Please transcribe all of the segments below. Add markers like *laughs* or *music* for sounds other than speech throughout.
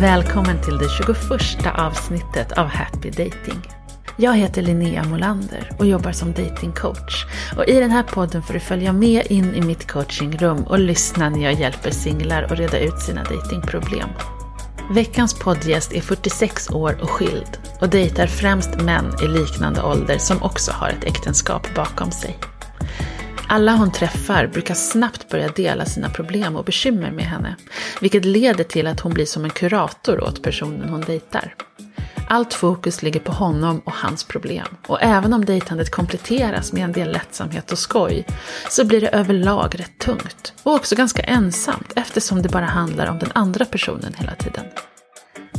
Välkommen till det 21 avsnittet av Happy Dating. Jag heter Linnea Molander och jobbar som datingcoach. Och I den här podden får du följa med in i mitt coachingrum och lyssna när jag hjälper singlar att reda ut sina datingproblem. Veckans poddgäst är 46 år och skild och dejtar främst män i liknande ålder som också har ett äktenskap bakom sig. Alla hon träffar brukar snabbt börja dela sina problem och bekymmer med henne, vilket leder till att hon blir som en kurator åt personen hon dejtar. Allt fokus ligger på honom och hans problem. Och även om dejtandet kompletteras med en del lättsamhet och skoj, så blir det överlag rätt tungt. Och också ganska ensamt eftersom det bara handlar om den andra personen hela tiden.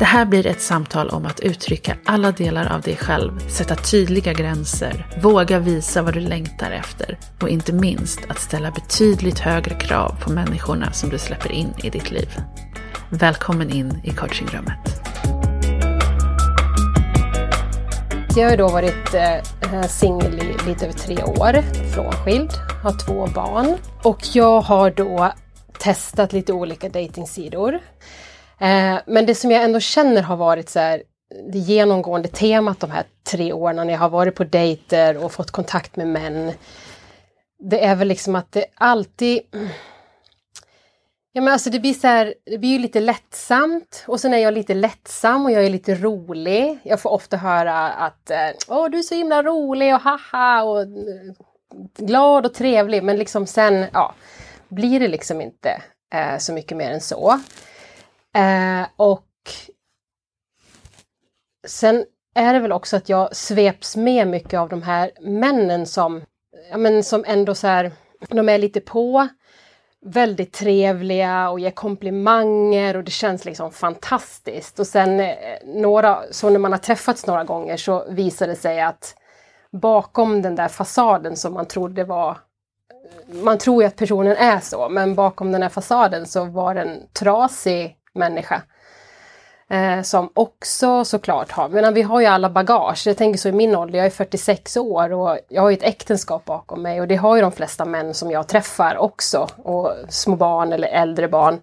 Det här blir ett samtal om att uttrycka alla delar av dig själv, sätta tydliga gränser, våga visa vad du längtar efter och inte minst att ställa betydligt högre krav på människorna som du släpper in i ditt liv. Välkommen in i coachingrummet. Jag har då varit eh, eh singel i lite över tre år, frånskild, har två barn och jag har då testat lite olika dejtingsidor. Eh, men det som jag ändå känner har varit så här, det genomgående temat de här tre åren när jag har varit på dejter och fått kontakt med män. Det är väl liksom att det alltid Ja men alltså det blir så här, det blir ju lite lättsamt och sen är jag lite lättsam och jag är lite rolig. Jag får ofta höra att eh, Åh du är så himla rolig och haha och eh, glad och trevlig men liksom sen ja, blir det liksom inte eh, så mycket mer än så. Eh, och sen är det väl också att jag sveps med mycket av de här männen som, ja men som ändå så här, de är lite på, väldigt trevliga och ger komplimanger och det känns liksom fantastiskt. Och sen eh, några, så när man har träffats några gånger så visar det sig att bakom den där fasaden som man trodde var man tror ju att personen är så, men bakom den här fasaden så var den trasig människa. Eh, som också såklart har, men vi har ju alla bagage. Jag tänker så i min ålder, jag är 46 år och jag har ju ett äktenskap bakom mig och det har ju de flesta män som jag träffar också. Och små barn eller äldre barn.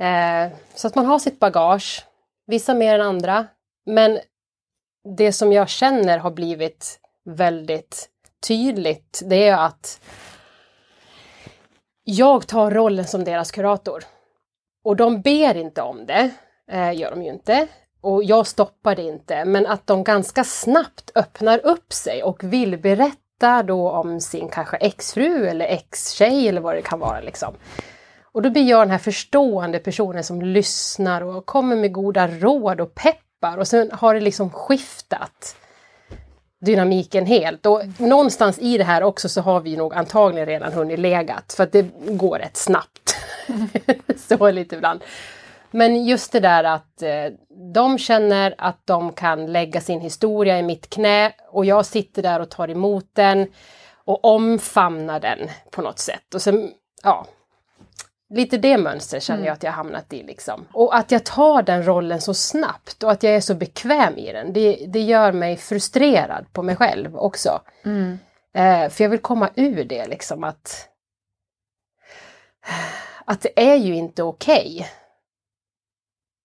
Eh, så att man har sitt bagage, vissa mer än andra. Men det som jag känner har blivit väldigt tydligt, det är att jag tar rollen som deras kurator. Och de ber inte om det, eh, gör de ju inte. Och jag stoppar det inte, men att de ganska snabbt öppnar upp sig och vill berätta då om sin kanske exfru eller ex-tjej eller vad det kan vara liksom. Och då blir jag den här förstående personen som lyssnar och kommer med goda råd och peppar och sen har det liksom skiftat dynamiken helt. Och någonstans i det här också så har vi nog antagligen redan hunnit legat för att det går rätt snabbt. *laughs* så lite ibland. Men just det där att eh, de känner att de kan lägga sin historia i mitt knä och jag sitter där och tar emot den och omfamnar den på något sätt. Och sen, ja, lite det mönstret känner jag Mm. att jag hamnat i liksom. Och att jag tar den rollen så snabbt och att jag är så bekväm i den, det, det gör mig frustrerad på mig själv också. Mm. Eh, för jag vill komma ur det liksom att att det är ju inte okej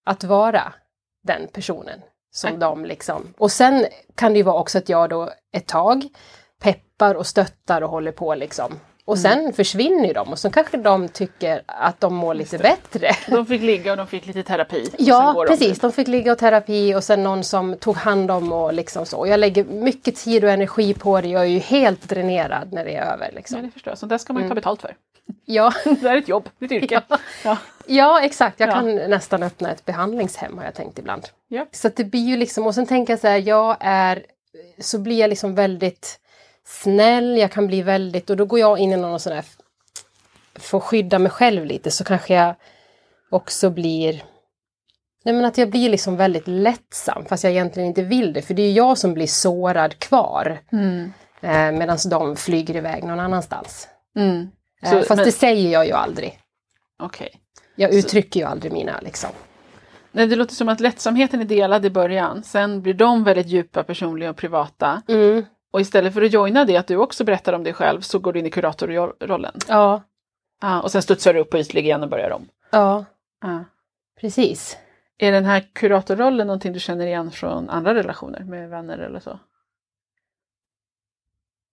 att vara den personen som Nej. de liksom. Och sen kan det ju vara också att jag då ett tag peppar och stöttar och håller på liksom. Och sen försvinner ju de och så kanske de tycker att de mår lite bättre. *laughs* De fick ligga och de fick lite terapi. Ja, precis. De. De fick ligga och terapi och sen någon som tog hand om och liksom så. Jag lägger mycket tid och energi på det. Jag är ju helt dränerad när det är över. Ja, Liksom. det förstår jag. Så där ska man ju ta betalt för. Ja, *laughs* Det är ett jobb, ett yrke. Ja. Ja. ja, exakt. Jag Ja. kan nästan öppna ett behandlingshem har jag tänkt ibland. Så att det blir ju liksom, och sen tänker jag så här, jag är, så blir jag liksom väldigt snäll, jag kan bli väldigt, och då går jag in i någon sån här, för att skydda mig själv lite så kanske jag också blir Nej men att jag blir liksom väldigt lättsam fast jag egentligen inte vill det för det är jag som blir sårad kvar. Mm. Eh, Medan de flyger iväg någon annanstans. Mm. Eh, Så- fast men- det säger jag ju aldrig. Okej. Jag uttrycker ju aldrig mina liksom. Nej, det låter som att lättsamheten är delad i början. Sen blir de väldigt djupa, personliga och privata. Mm. Och istället för att joina det, att du också berättar om dig själv, så går du in i kuratorrollen. Ja, Ah, och sen studsar du upp på ytlig igen och börjar om. ja, Ah. precis. Är den här kuratorrollen någonting du känner igen från andra relationer med vänner eller så?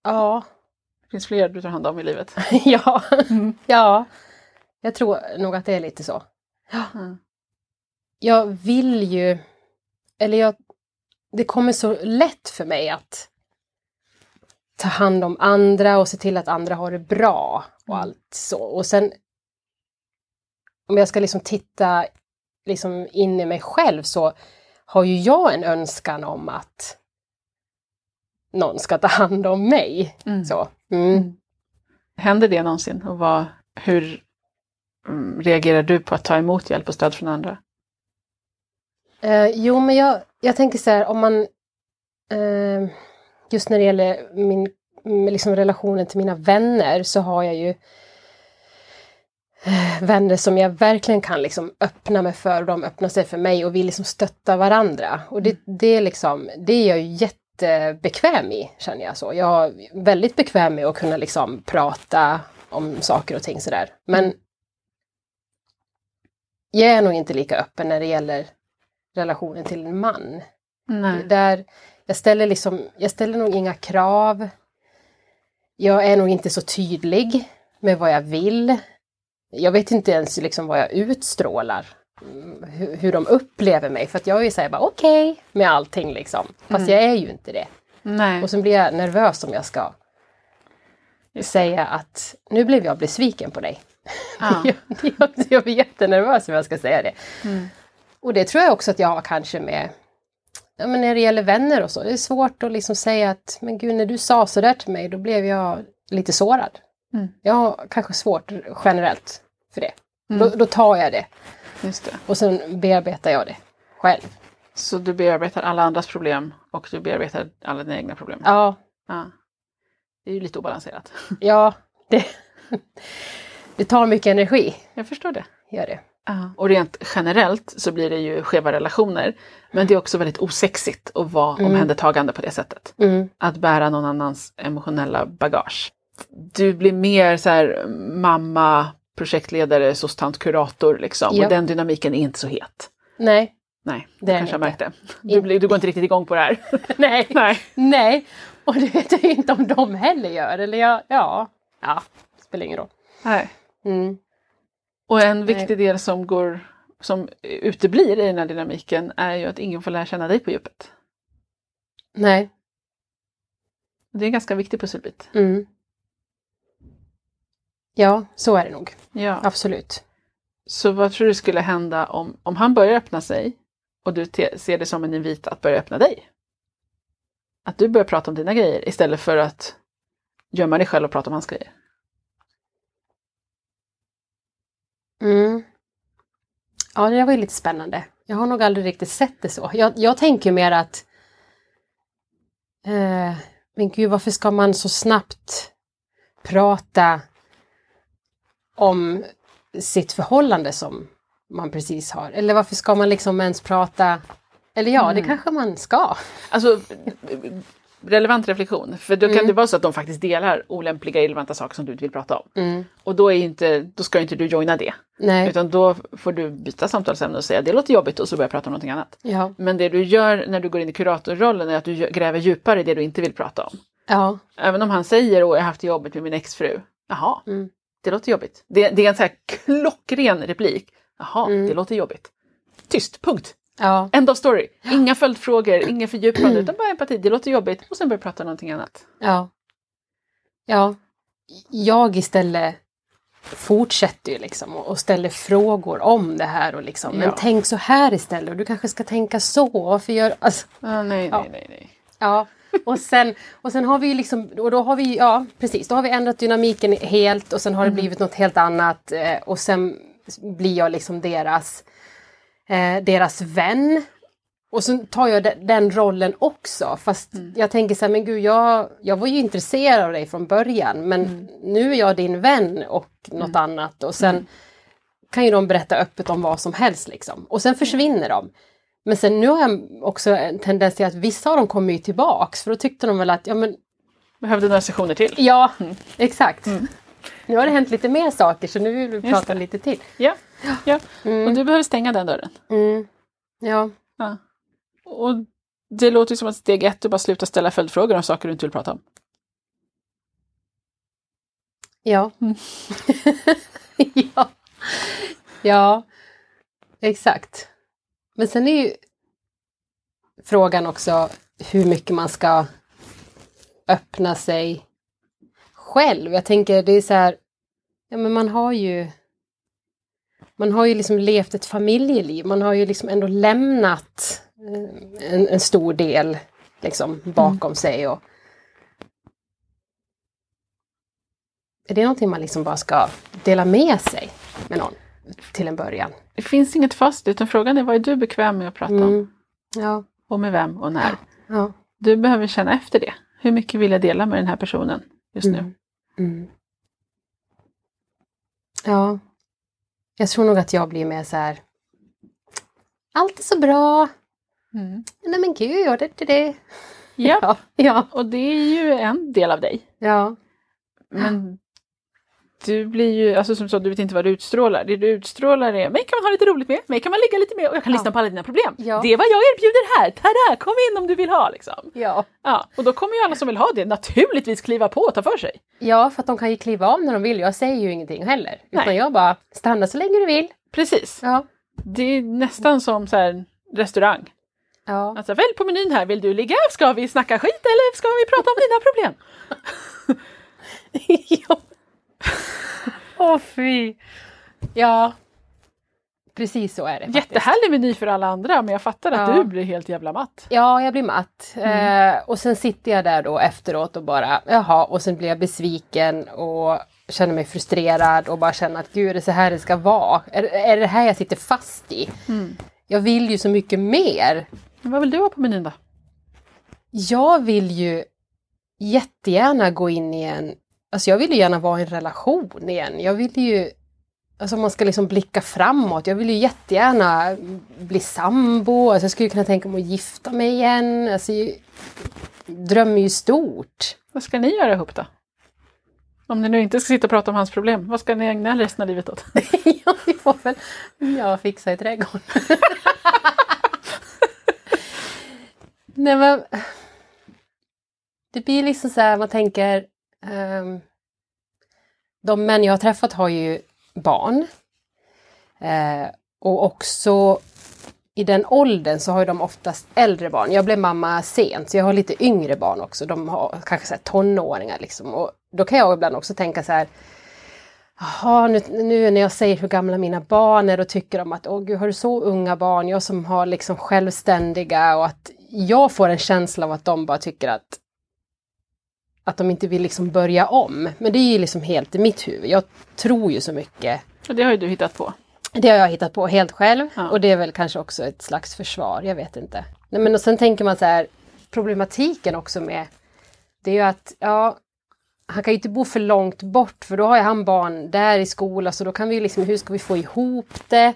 Ja, Det finns fler du tar hand om i livet? *laughs* ja, Mm. ja. Jag tror nog att det är lite så. Mm. Jag vill ju, eller jag, det kommer så lätt för mig att ta hand om andra och se till att andra har det bra och Mm. allt så. Och sen om jag ska liksom titta liksom in i mig själv så har ju jag en önskan om att någon ska ta hand om mig. Mm. Så. Mm. Mm. Händer det någonsin? Och vad, hur mm, reagerar du på att ta emot hjälp och stöd från andra? Eh, jo, men jag, jag tänker så här, om man... Eh, just när det gäller min liksom relationen till mina vänner så har jag ju eh, vänner som jag verkligen kan liksom öppna mig för och de öppnar sig för mig och vill liksom stötta varandra. Och det, det, är liksom, det är jag ju jättebekväm i, känner jag så. Jag är väldigt bekväm med att kunna liksom prata om saker och ting sådär. Men jag är nog inte lika öppen när det gäller relationen till en man. Nej. Där jag ställer liksom, jag ställer nog inga krav. Jag är nog inte så tydlig med vad jag vill. Jag vet inte ens liksom vad jag utstrålar. Mm, Hur, hur de upplever mig. För att jag är ju såhär bara okej med allting liksom. Fast jag är ju inte det. Nej. Och sen blir jag nervös om jag ska säga att nu blev jag besviken på dig. Ja. *laughs* jag, jag, jag blir jättenervös om jag ska säga det. Mm. Och det tror jag också att jag har kanske med ja, men när det gäller vänner och så. Det är svårt att liksom säga att men gud när du sa sådär till mig då blev jag lite sårad. Mm. Jag har kanske svårt generellt för det. Mm. Då, då tar jag det Just det. och sen bearbetar jag det själv. Så du bearbetar alla andras problem och du bearbetar alla dina egna problem? Ja, Ja. Det är ju lite obalanserat. *laughs* ja det, det tar mycket energi. Jag förstår det. Gör det. Och rent generellt så blir det ju skeva relationer. Men det är också väldigt osexigt att vara Mm. omhändertagande på det sättet. Mm. Att bära någon annans emotionella bagage. Du blir mer så här mamma, projektledare, sostant, kurator liksom. Ja. Och den dynamiken är inte så het. Nej, Nej, Det kanske har den märkt det. Du, du går inte riktigt igång på det här. *laughs* nej, Nej. nej. Och det vet jag inte om de heller gör. Eller jag, ja, ja, spelar ingen roll. Nej. Mm. Och en viktig del som, går, som uteblir i den här dynamiken är ju att ingen får lära känna dig på djupet. Nej. Det är en ganska viktig pusselbit. Mm. Ja, så är det nog. Ja. Absolut. Så vad tror du skulle hända om, om han börjar öppna sig och du ser det som en invit att börja öppna dig? Att du börjar prata om dina grejer istället för att gömma dig själv och prata om hans grejer. Mm. Ja, det där var ju lite spännande. Jag har nog aldrig riktigt sett det så. Jag, jag tänker mer att... Eh, men gud, varför ska man så snabbt prata om sitt förhållande som man precis har? Eller varför ska man liksom ens prata... Eller ja, det Mm. kanske man ska. Alltså, relevant reflektion. För då kan Mm. det vara så att de faktiskt delar olämpliga, irrelevanta saker som du inte vill prata om. Mm. Och då, är inte, då ska inte du joina det. Nej. Utan då får du byta samtalsämne och säga det låter jobbigt och så börja prata om någonting annat. Ja. Men det du gör när du går in i kuratorrollen är att du gräver djupare i det du inte vill prata om. Ja. Även om han säger att jag har haft det jobbigt med min exfru. Jaha, Mm. Det låter jobbigt. Det, det är en så här klockren replik. Jaha, Mm. det låter jobbigt. Tyst, punkt. Ja. End of story. Inga följdfrågor, inga fördjupande, *clears throat* utan bara empati. Det låter jobbigt. Och sen börja prata om någonting annat. Ja. Ja. Jag istället fortsätter ju liksom och ställer frågor om det här och liksom, men Ja. tänk så här istället och du kanske ska tänka så. Varför gör... Alltså, Ah, nej, Ja. nej, nej, nej. ja. Och sen, och sen har vi liksom, och då har vi, ja precis, då har vi ändrat dynamiken helt och sen har det blivit något helt annat eh, och sen blir jag liksom deras, eh, deras vän. Och så tar jag de, den rollen också fast jag tänker så här, men gud jag, jag var ju intresserad av dig från början men nu är jag din vän och något annat. Och sen kan ju de berätta öppet om vad som helst liksom. Och sen försvinner de. Men sen nu har jag också en tendens till att vissa av dem kommer ju tillbaks för då tyckte de väl att, ja men Behövde några sessioner till. ja, exakt. Nu har det hänt lite mer saker så nu vill vi Just prata det. lite till. Ja, ja. Mm. och du behöver stänga den dörren. Mm. Ja. Ja. Och det låter som att steg ett är bara sluta ställa följdfrågor om saker du inte vill prata om. Ja. Mm. *laughs* ja. Ja, exakt. Men sen är ju frågan också hur mycket man ska öppna sig själv. Jag tänker det är så här, ja men man har ju man har ju liksom levt ett familjeliv, man har ju liksom ändå lämnat eh, en, en stor del liksom bakom sig. Och, är det någonting man liksom bara ska dela med sig med någon till en början? Det finns inget fast, utan frågan är vad är du bekväm med att prata om? Mm. Ja, Och med vem och när? ja. Du behöver känna efter det. Hur mycket vill jag dela med den här personen just nu? Mm. Mm. Ja. Jag tror nog att jag blir mer så här. Allt är så bra. Mm. Nej men gud, ja, det, det, det. Ja, *laughs* ja, och det är ju en del av dig. ja. Men du blir ju, alltså som så, du vet inte vad du utstrålar. Det du utstrålar är, mig kan man ha lite roligt med, mig kan man ligga lite med och jag kan Ja. lyssna på alla dina problem. Ja. Det är vad jag erbjuder här, tada, kom in om du vill ha liksom. ja. Ja, och då kommer ju alla som vill ha det naturligtvis kliva på och ta för sig. Ja, för att de kan ju kliva av när de vill. Jag säger ju ingenting heller. Utan Nej. jag bara, stanna så länge du vill. Precis. Ja. Det är nästan som så här restaurang. Ja. Alltså välj på menyn här, vill du ligga? Ska vi snacka skit eller ska vi prata om dina problem? *laughs* *laughs* ja. Åh fy. Ja. Precis så är det. faktiskt. Jättehärlig meny för alla andra men jag fattar att Ja. du blir helt jävla matt. Ja, jag blir matt. Eh, och sen sitter jag där då efteråt och bara, jaha, och sen blir jag besviken och känner mig frustrerad och bara känner att gud, är det så här det ska vara? Är, är det här jag sitter fast i? Jag vill ju så mycket mer. Vad vill du ha på menyn då? Jag vill ju jättegärna gå in i en, alltså jag vill ju gärna vara i en relation igen. Jag vill ju, alltså man ska liksom blicka framåt, jag vill ju jättegärna bli sambo, alltså jag skulle kunna tänka mig att gifta mig igen. Alltså, jag drömmer ju stort. Vad ska ni göra ihop då? Om ni nu inte ska sitta och prata om hans problem, vad ska ni ägna resten av livet åt? *laughs* ja, vi får väl ja, fixa i trädgården. *laughs* Nej men, det blir liksom så här, man tänker, Ehm, de män jag har träffat har ju barn. Eh, och också i den åldern så har ju de oftast äldre barn. Jag blev mamma sent så jag har lite yngre barn också. De har kanske så här tonåringar liksom. Och då kan jag ibland också tänka så här, Jaha, nu, nu när jag säger hur gamla mina barn är, då tycker de att åh gud, har du så unga barn? Jag som har liksom självständiga och att jag får en känsla av att de bara tycker att att de inte vill liksom börja om. Men det är ju liksom helt i mitt huvud. Jag tror ju så mycket. Och det har ju du hittat på. Det har jag hittat på helt själv Ja. och det är väl kanske också ett slags försvar, jag vet inte. Nej, men och sen tänker man så här, problematiken också med det är ju att, ja, han kan ju inte bo för långt bort för då har ju han barn där i skolan så då kan vi liksom, hur ska vi få ihop det?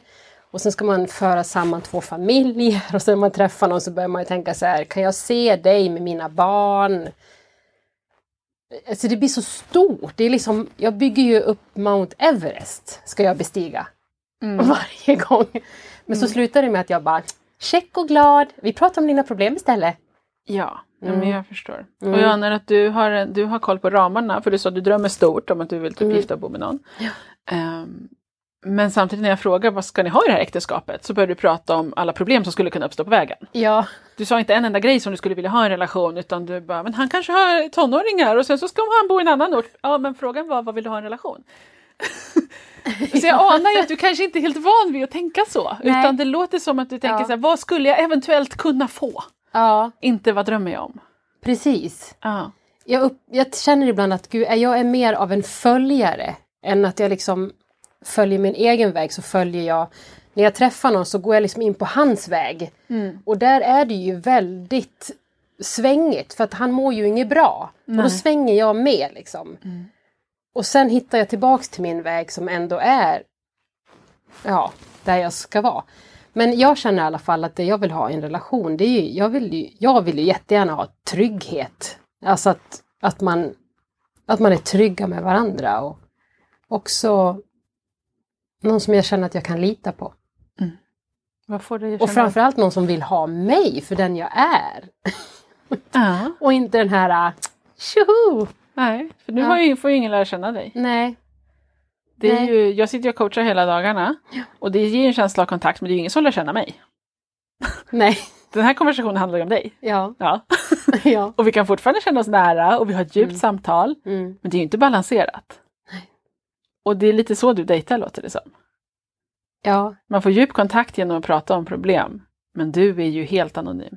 Och sen ska man föra samman två familjer *laughs* och sen när man träffar någon så börjar man ju tänka så här, kan jag se dig med mina barn? Alltså det blir så stort, det är liksom, jag bygger ju upp Mount Everest, ska jag bestiga *laughs* varje gång. Men så slutar det med att jag bara, check och glad, vi pratar om dina problem istället. Ja, ja, Mm. men jag förstår. Och jag anar att du har, du har koll på ramarna, för du sa att du drömmer stort om att du vill typ Mm. gifta och bo med någon. Ehm, men samtidigt när jag frågar vad ska ni ha i det här äktenskapet så börjar du prata om alla problem som skulle kunna uppstå på vägen. Ja, Du sa inte en enda grej som du skulle vilja ha i en relation utan du bara, men han kanske har tonåringar och sen så ska han bo i en annan ort. Ja men frågan var, vad vill du ha i en relation? *laughs* så jag anar ju att du kanske inte är helt van vid att tänka så. Nej. Utan det låter som att du tänker Ja. så här, vad skulle jag eventuellt kunna få? ja, Inte vad drömmer jag om? precis. Ja. Jag, upp, jag känner ibland att gud, jag är mer av en följare än att jag liksom följer min egen väg så följer jag när jag träffar någon så går jag liksom in på hans väg. Mm. Och där är det ju väldigt svängigt för att han mår ju inget bra. Och då Nej. svänger jag med liksom. Mm. Och sen hittar jag tillbaks till min väg som ändå är ja, där jag ska vara. Men jag känner i alla fall att det jag vill ha i en relation, det är ju, jag vill ju, jag vill ju jättegärna ha trygghet. Alltså att, att, man, att man är trygga med varandra och också någon som jag känner att jag kan lita på. Vad får att Och framförallt någon som vill ha mig för den jag är. Ja, *laughs* Och inte den här äh, tjoho! nej, för nu Ja. ju, får ju ingen lära känna dig. Nej. Det är Nej. ju, jag sitter ju och coachar hela dagarna och det ger en känsla av kontakt men det är ju ingen som lär känna mig. *laughs* Nej. Den här konversationen handlar ju om dig. Ja. Ja. *laughs* ja. Och vi kan fortfarande känna oss nära och vi har ett djupt Mm. samtal Mm. men det är ju inte balanserat. Och det är lite så du dejtar låter det som. Ja. Man får djup kontakt genom att prata om problem men du är ju helt anonym.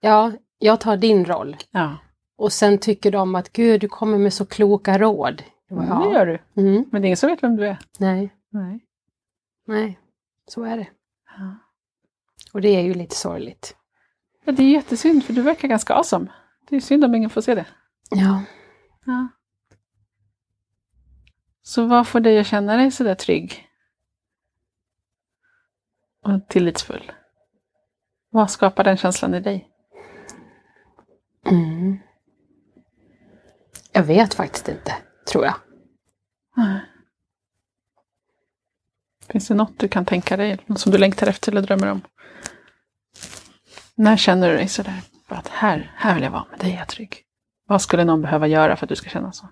Ja, jag tar din roll. Ja, Och sen tycker de att gud, du kommer med så kloka råd. Bara, det gör du. Mm. Men det är ingen som vet vem du är. Nej, Nej. nej, så är det. Ja. Och det är ju lite sorgligt. Ja, det är jättesynd för du verkar ganska awesome. Det är synd om ingen får se det. Ja. Ja. Så vad får dig att känna dig sådär trygg? Och tillitsfull? Vad skapar den känslan i dig? Mm. Jag vet faktiskt inte, tror jag. Nej. Finns det något du kan tänka dig, något som du längtar efter eller drömmer om? När känner du dig sådär, att här, här vill jag vara, med dig är jag trygg? Vad skulle någon behöva göra för att du ska känna så?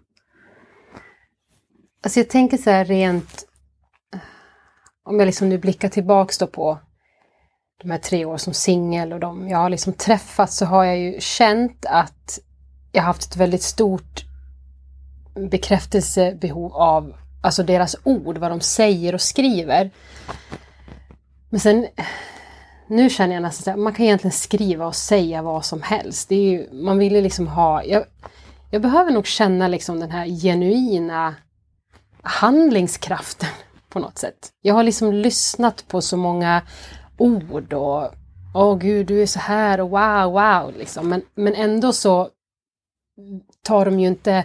Alltså jag tänker så här rent, om jag liksom nu blickar tillbaks då på de här tre åren som singel och de jag har liksom träffat så har jag ju känt att jag har haft ett väldigt stort bekräftelsebehov av alltså deras ord, vad de säger och skriver. Men sen nu känner jag nästan att man kan egentligen skriva och säga vad som helst. Det är ju, man vill ju liksom ha, jag, jag behöver nog känna liksom den här genuina handlingskraften *laughs* på något sätt. Jag har liksom lyssnat på så många ord och Åh gud, du är så här och wow, wow, liksom. Men, men ändå så tar de ju inte...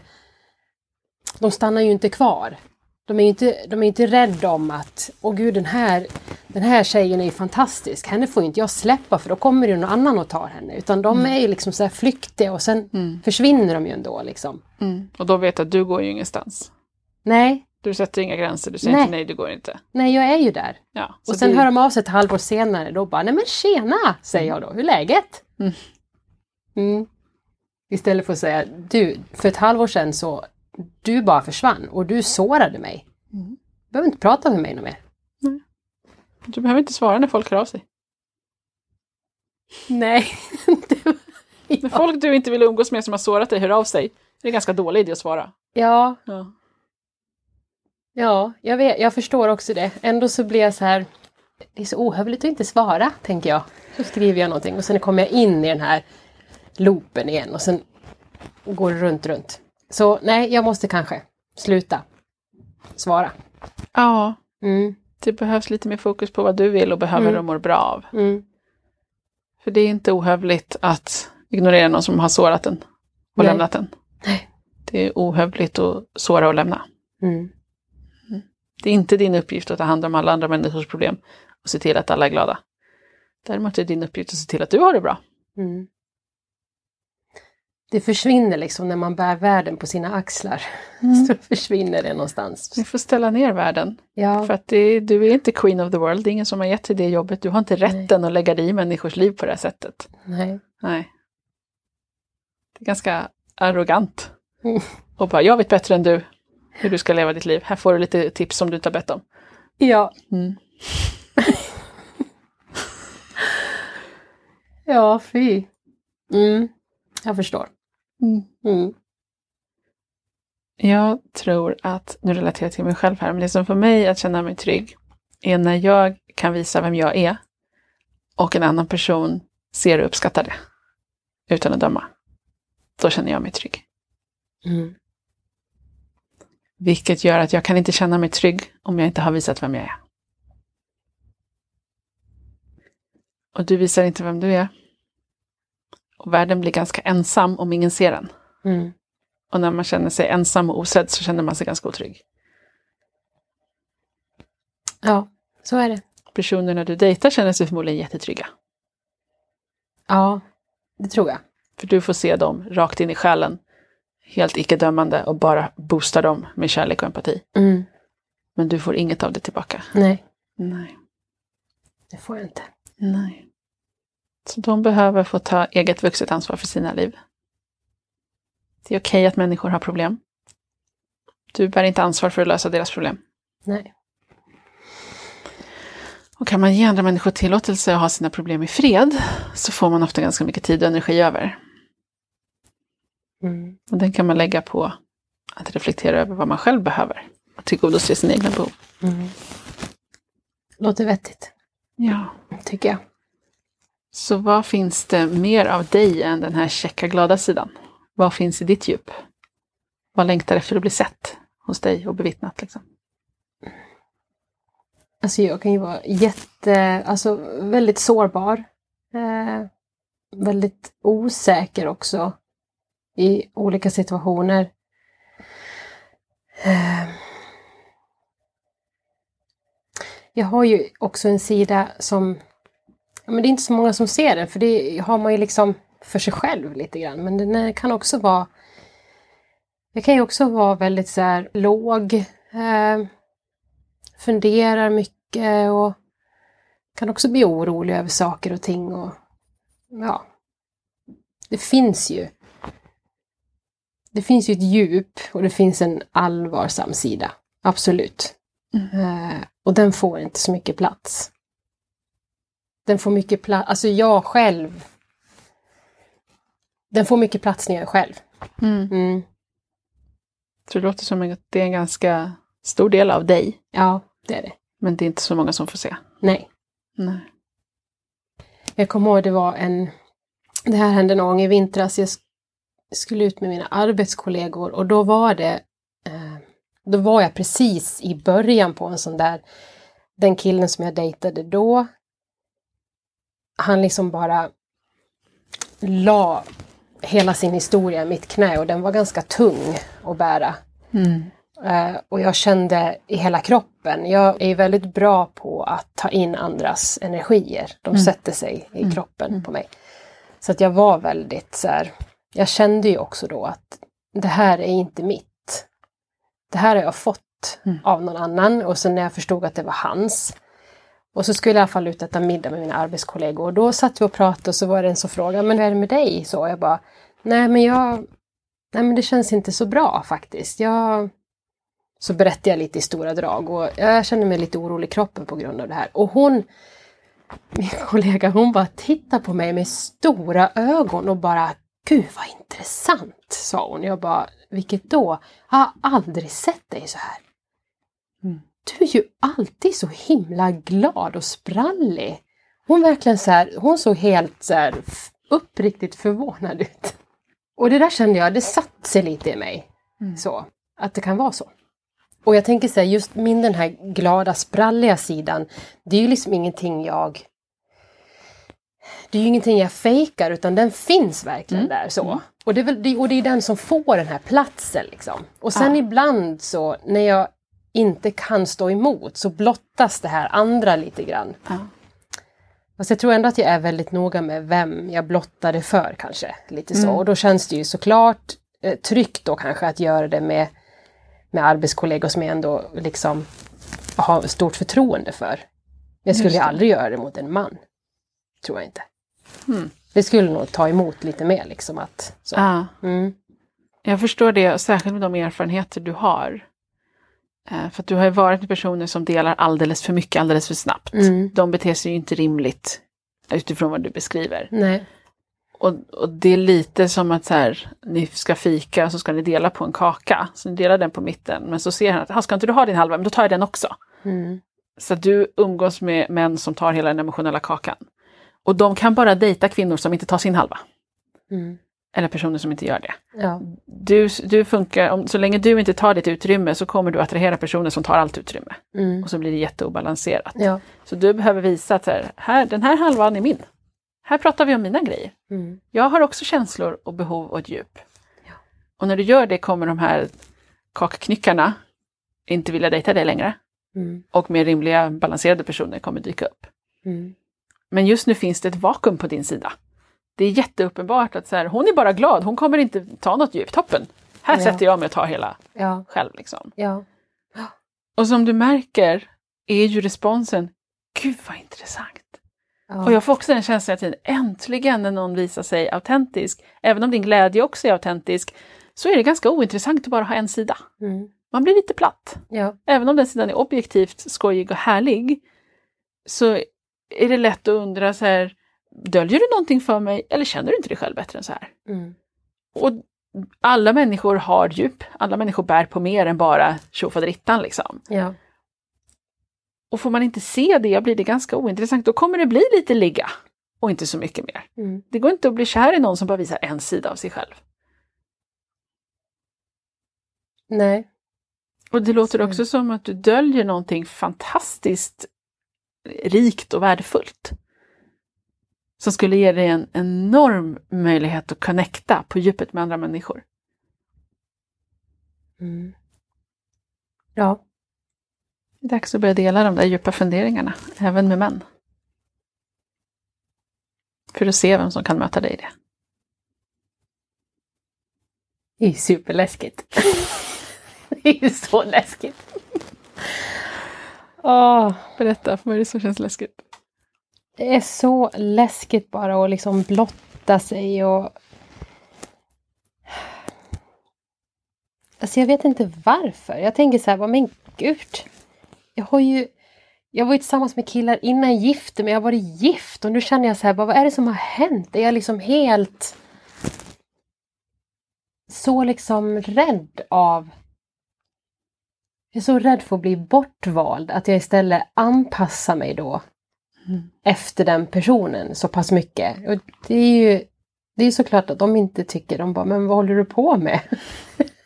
De stannar ju inte kvar. De är ju inte, de är inte rädda om att, åh gud, den här, den här tjejen är ju fantastisk. Henne får ju inte jag släppa för då kommer det någon annan och tar henne. Utan de är ju liksom så här flyktiga och sen Mm. försvinner de ju ändå liksom. Och då vet att du går ju ingenstans. Nej, Du sätter inga gränser, du säger Nej. inte nej, du går inte. nej jag är ju där. Ja, Och sen det- hör de av sig ett halvår senare, då bara, nej men tjena, säger jag då, hur är läget? Mm. Mm. Istället för att säga, du, för ett halvår sedan så, du bara försvann och du sårade mig. Mm. Du behöver inte prata med mig något mer. Du behöver inte svara när folk hör av sig. Nej. *laughs* När folk du inte vill umgås med som har sårat dig hör av sig, det är en ganska dålig idé att svara. ja, Ja. Ja, jag vet, jag förstår också det. Ändå så blir jag så här, det är så ohövligt att inte svara, tänker jag. Så skriver jag någonting och sen kommer jag in i den här loopen igen och sen går det runt, runt. Så nej, jag måste kanske sluta svara. ja, Mm, det behövs lite mer fokus på vad du vill och behöver Mm. och mår bra av. mm, För det är inte ohövligt att ignorera någon som har sårat en och Nej. lämnat en. Nej. Det är ohövligt att såra och lämna. mm. Det är inte din uppgift att ta hand om alla andra människors problem och se till att alla är glada. Däremot är det din uppgift att se till att du har det bra. Mm. Det försvinner liksom när man bär världen på sina axlar. *laughs* Så försvinner det någonstans. Vi får ställa ner världen. Ja, För att det, du är inte queen of the world, det är ingen som har gett dig det jobbet. Du har inte rätten att lägga dig i människors liv på det här sättet. nej. Nej. Det är ganska arrogant. Mm. Och bara, jag vet bättre än du hur du ska leva ditt liv. Här får du lite tips som du inte har bett om. Ja, Mm. *laughs* ja fy. Mm. Jag förstår. Mm. Mm. Jag tror att, nu relaterar jag till mig själv här, men det som får mig att känna mig trygg är när jag kan visa vem jag är och en annan person ser och uppskattar det utan att döma. Då känner jag mig trygg. Mm. Vilket gör att jag kan inte känna mig trygg om jag inte har visat vem jag är. Och du visar inte vem du är. Och världen blir ganska ensam om ingen ser den. Mm. Och när man känner sig ensam och osedd så känner man sig ganska otrygg. Ja, så är det. Personerna du dejtar känner sig förmodligen jättetrygga. Ja, det tror jag. För du får se dem rakt in i själen. Helt icke-dömande och bara boosta dem med kärlek och empati. Mm. Men du får inget av det tillbaka. Nej, Nej. det får jag inte. Nej. Så de behöver få ta eget vuxet ansvar för sina liv. Det är okej att människor har problem. Du bär inte ansvar för att lösa deras problem. Nej. Och kan man ge andra människor tillåtelse att ha sina problem i fred så får man ofta ganska mycket tid och energi över. Mm. Och den kan man lägga på att reflektera över vad man själv behöver och tillgodose sina egna behov. Mm. Låter vettigt, Ja. tycker jag. Så vad finns det mer av dig än den här checka glada sidan? Vad finns i ditt djup? Vad längtar efter att bli sett hos dig och bevittnat? Liksom? Alltså jag kan ju vara jätte, alltså väldigt sårbar. Eh, väldigt osäker också i olika situationer. Eh, jag har ju också en sida som, ja, men det är inte så många som ser den för det har man ju liksom för sig själv lite grann. Men den kan också vara, jag kan ju också vara väldigt så här låg. Eh, funderar mycket och kan också bli orolig över saker och ting. Och, ja, det finns ju. Det finns ju ett djup och det finns en allvarsam sida. Absolut. Eh, och den får inte så mycket plats. Den får mycket plats, alltså jag själv. Den får mycket plats när jag är själv. Mm. Så det låter som att det är en ganska stor del av dig, Ja, det är det. men det är inte så många som får se. Nej. Nej. Jag kommer ihåg det var en... Det här hände någon gång i vintras. Jag skulle ut med mina arbetskollegor och då var det... Eh, då var jag precis i början på en sån där... Den killen som jag dejtade då. Han liksom bara la hela sin historia i mitt knä och den var ganska tung att bära. Eh, och jag kände i hela kroppen, jag är väldigt bra på att ta in andras energier. De sätter sig i kroppen på mig. Så att jag var väldigt så här, jag kände ju också då att det här är inte mitt. Det här har jag fått av någon annan och sen när jag förstod att det var hans. Och så skulle jag i alla fall ut och äta middag med mina arbetskollegor och då satt vi och pratade och så var det en som frågade, men hur är det med dig? Så jag bara, nej men jag, nej men det känns inte så bra faktiskt. Jag, så berättade jag lite i stora drag och jag känner mig lite orolig i kroppen på grund av det här. Och hon, min *laughs* kollega, hon bara tittade på mig med stora ögon och bara Gud vad intressant, sa hon. Jag bara, vilket då? Jag har aldrig sett dig så här. Mm. Du är ju alltid så himla glad och sprallig. Hon verkligen så här, hon såg helt så här uppriktigt förvånad ut. Och det där kände jag, det satt sig lite i mig. Så, att det kan vara så. Och jag tänker så här, just min den här glada, spralliga sidan, det är ju liksom ingenting jag... Det är ju ingenting jag fejkar, utan den finns verkligen där så. Och, det är väl, det, och det är den som får den här platsen liksom. Och sen Ja. ibland så, när jag inte kan stå emot, så blottas det här andra lite grann. Ja. Fast jag tror ändå att jag är väldigt noga med vem jag blottar det för kanske. Lite så. Mm. Och då känns det ju såklart eh, tryggt då kanske att göra det med, med arbetskollegor som jag ändå liksom har stort förtroende för. Jag skulle ju aldrig göra det mot en man. Tror jag inte. Mm. Det skulle nog ta emot lite mer liksom att... Så. Ja. Mm. Jag förstår det, särskilt med de erfarenheter du har. Eh, För att du har ju varit med personer som delar alldeles för mycket, alldeles för snabbt. Mm. De beter sig ju inte rimligt utifrån vad du beskriver. Nej. Och, och det är lite som att så här, ni ska fika och så ska ni dela på en kaka. Så ni delar den på mitten, men så ser han att, "Ah, ska inte du ha din halva? Men då tar jag den också. Mm. Så att du umgås med män som tar hela den emotionella kakan. Och de kan bara dejta kvinnor som inte tar sin halva. Mm. Eller personer som inte gör det. Ja. Du, du funkar, om, så länge du inte tar ditt utrymme så kommer du attrahera personer som tar allt utrymme. Mm. Och så blir det jätteobalanserat. Ja. Så du behöver visa att här, här, den här halvan är min. Här pratar vi om mina grejer. Mm. Jag har också känslor och behov och ett djup. Och när du gör det kommer de här kakknyckarna inte vilja dejta dig längre. Mm. Och mer rimliga balanserade personer kommer dyka upp. Mm. Men just nu finns det ett vakuum på din sida. Det är jätteuppenbart att så här, hon är bara glad, hon kommer inte ta något djup. Toppen! Här Ja. sätter jag mig och tar hela Ja. själv. Liksom. Ja. Och som du märker är ju responsen, gud vad intressant. Och jag får också den känslan att äntligen när någon visar sig autentisk, även om din glädje också är autentisk, så är det ganska ointressant att bara ha en sida. Mm. Man blir lite platt. Även om den sidan är objektivt skojig och härlig, så är det lätt att undra så här, döljer du någonting för mig eller känner du inte dig själv bättre än så här? Mm. Och alla människor har djup, alla människor bär på mer än bara tjofaderittan liksom. Ja. Och får man inte se det blir det ganska ointressant, då kommer det bli lite ligga och inte så mycket mer. Mm. Det går inte att bli kär i någon som bara visar en sida av sig själv. Nej. Och det låter Så. också som att du döljer någonting fantastiskt rikt och värdefullt. Som skulle ge dig en enorm möjlighet att connecta på djupet med andra människor. Mm. Ja. Det är dags att börja dela de där djupa funderingarna, även med män. För att se vem som kan möta dig i det. Det är superläskigt. *laughs* det är så läskigt. Åh, Berätta, vad är det som känns läskigt? det är så läskigt bara att liksom blotta sig och... Alltså jag vet inte varför. Jag tänker så här, men gud. Jag har ju... Jag var ju tillsammans med killar innan jag gifte mig. Jag har varit gift och nu känner jag så här, vad är det som har hänt? Är jag liksom helt... Så liksom rädd av... Jag är så rädd för att bli bortvald att jag istället anpassar mig då Mm. efter den personen så pass mycket. Och det är ju det är såklart att de inte tycker, de bara, men vad håller du på med? *laughs*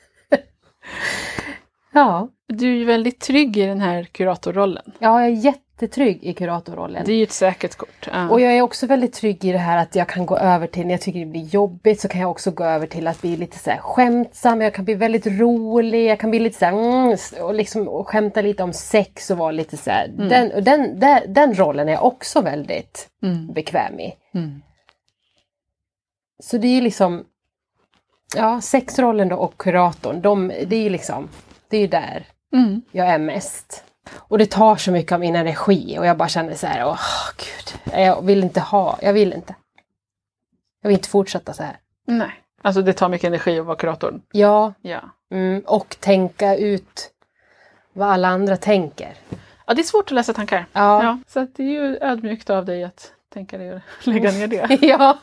ja, Du är ju väldigt trygg i den här kuratorrollen. ja, jag är jättetrygg i kuratorrollen. Det är ju ett säkert kort. Ja. Och jag är också väldigt trygg i det här att jag kan gå över till, när jag tycker det blir jobbigt så kan jag också gå över till att bli lite så här skämtsam, jag kan bli väldigt rolig, jag kan bli lite så här, mm, och, liksom, och skämta lite om sex och vara lite så här. Den, och den, den, den rollen är jag också väldigt Mm. bekväm i. Mm. Så det är ju liksom, ja, sexrollen då och kuratorn, de, det är ju liksom, det är ju där Mm. jag är mest. Och det tar så mycket av min energi och jag bara känner så här, åh gud, jag vill inte ha, jag vill inte. Jag vill inte fortsätta så här. Nej. Alltså det tar mycket energi att vara kuratorn. Ja, Ja. mm, och tänka ut vad alla andra tänker. ja, det är svårt att läsa tankar. Ja, Ja, så det är ju ödmjukt av dig att tänka dig *laughs* att lägga ner det. *laughs* ja.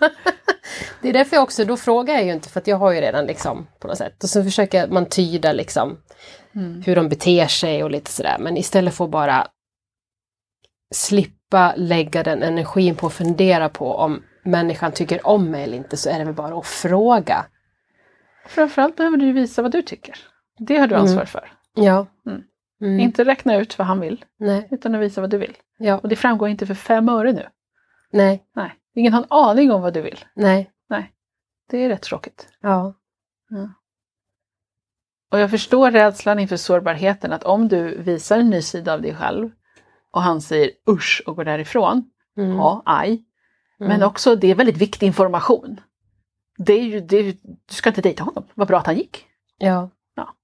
Det är därför jag också, då frågar jag ju inte för att jag har ju redan liksom på något sätt. Och så försöker man tyda liksom Mm. hur de beter sig och lite sådär. Men istället för att bara slippa lägga den energin på att fundera på om människan tycker om mig eller inte så är det väl bara att fråga. Framförallt behöver du visa vad du tycker. Det har du Mm. ansvar för. Ja. Mm. Mm. Inte räkna ut vad han vill, Nej. utan att visa vad du vill. Ja. Och det framgår inte för fem öre nu. Nej. Nej, ingen har en aning om vad du vill. Nej. Det är rätt tråkigt. Ja. Och jag förstår rädslan inför sårbarheten att om du visar en ny sida av dig själv och han säger usch och går därifrån, Mm. ja, aj. Men Mm. också, det är väldigt viktig information. Det är ju, det är, du ska inte dejta honom, vad bra att han gick. Ja. Ja.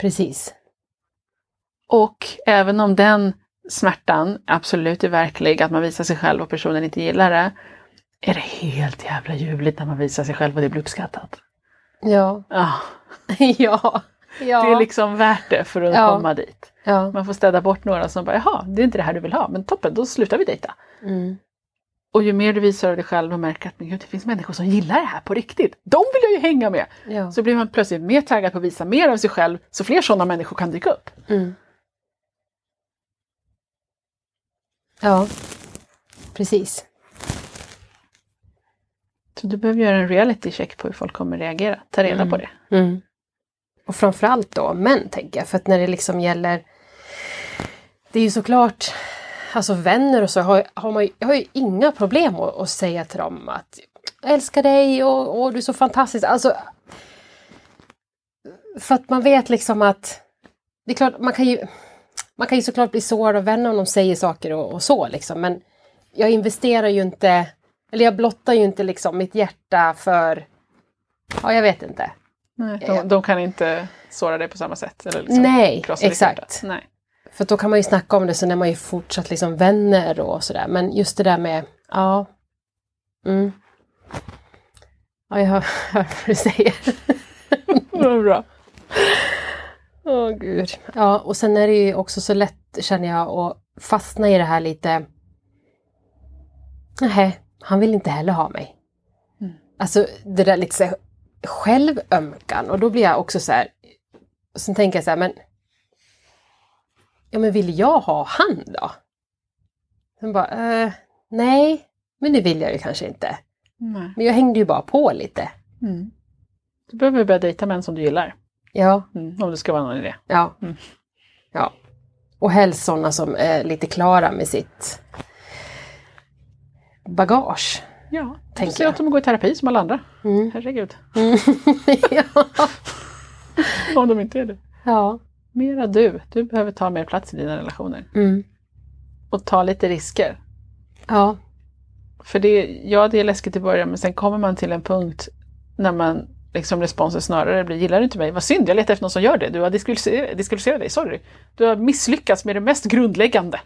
Precis. Och även om den smärtan absolut är verklig, att man visar sig själv och personen inte gillar det, är det helt jävla ljuvligt när man visar sig själv och det blir uppskattat. Ja. Ja, *laughs* ja. Ja. det är liksom värt det för att Ja. komma dit. ja. Man får städa bort några som bara, jaha, det är inte det här du vill ha, men toppen, då slutar vi dejta. Mm. Och ju mer du visar av dig själv och märker att men gud, det finns människor som gillar det här på riktigt, de vill jag ju hänga med! Ja. Så blir man plötsligt mer taggad på att visa mer av sig själv, så fler sådana människor kan dyka upp. Mm. Ja. Precis. Så du behöver göra en reality check på hur folk kommer reagera, ta reda Mm. på det. Mm. Och framförallt då män tänker jag, för att när det liksom gäller Det är ju såklart Alltså vänner och så har, har man jag har ju inga problem att, att säga till dem att jag älskar dig och, och du är så fantastisk. Alltså För att man vet liksom att Det är klart man kan ju Man kan ju såklart bli sårad av vänner om de säger saker och, och så liksom men Jag investerar ju inte Eller jag blottar ju inte liksom mitt hjärta för Ja jag vet inte. Nej, de, de kan inte såra dig på samma sätt. Eller liksom Nej, exakt. Nej. För då kan man ju snacka om det, sen är man ju fortsatt liksom vänner och sådär. Men just det där med, ja. Mm. Ja, jag hör, *laughs* hör vad du säger. *laughs* Vad bra. Åh gud. Ja, och sen är det ju också så lätt, känner jag, att fastna i det här lite... Nej, han vill inte heller ha mig. Mm. Alltså det där lite så här självömkan och då blir jag också så här... Sen tänker jag så här, men... Ja, men vill jag ha han då? Sen bara, eh, nej, men det vill jag ju kanske inte. Nej. Men jag hängde ju bara på lite. Mm. Du behöver börja dejta män som du gillar. Ja, Mm. Om det ska vara någon idé. Ja. Mm. ja. Och helst sådana som är lite klara med sitt bagage. Ja, Tänker jag. att de går i terapi som alla andra. Mm. Herregud. Mm. *laughs* ja. *laughs* Om de inte är det. ja. Mera du. Du behöver ta mer plats i dina relationer. Mm. Och ta lite risker. Ja. För det, ja, det är läskigt i början men sen kommer man till en punkt när man liksom responsen snarare blir gillar du inte mig? Vad synd, jag letar efter någon som gör det. Du har diskvalificerat dig, sorry. Du har misslyckats med det mest grundläggande.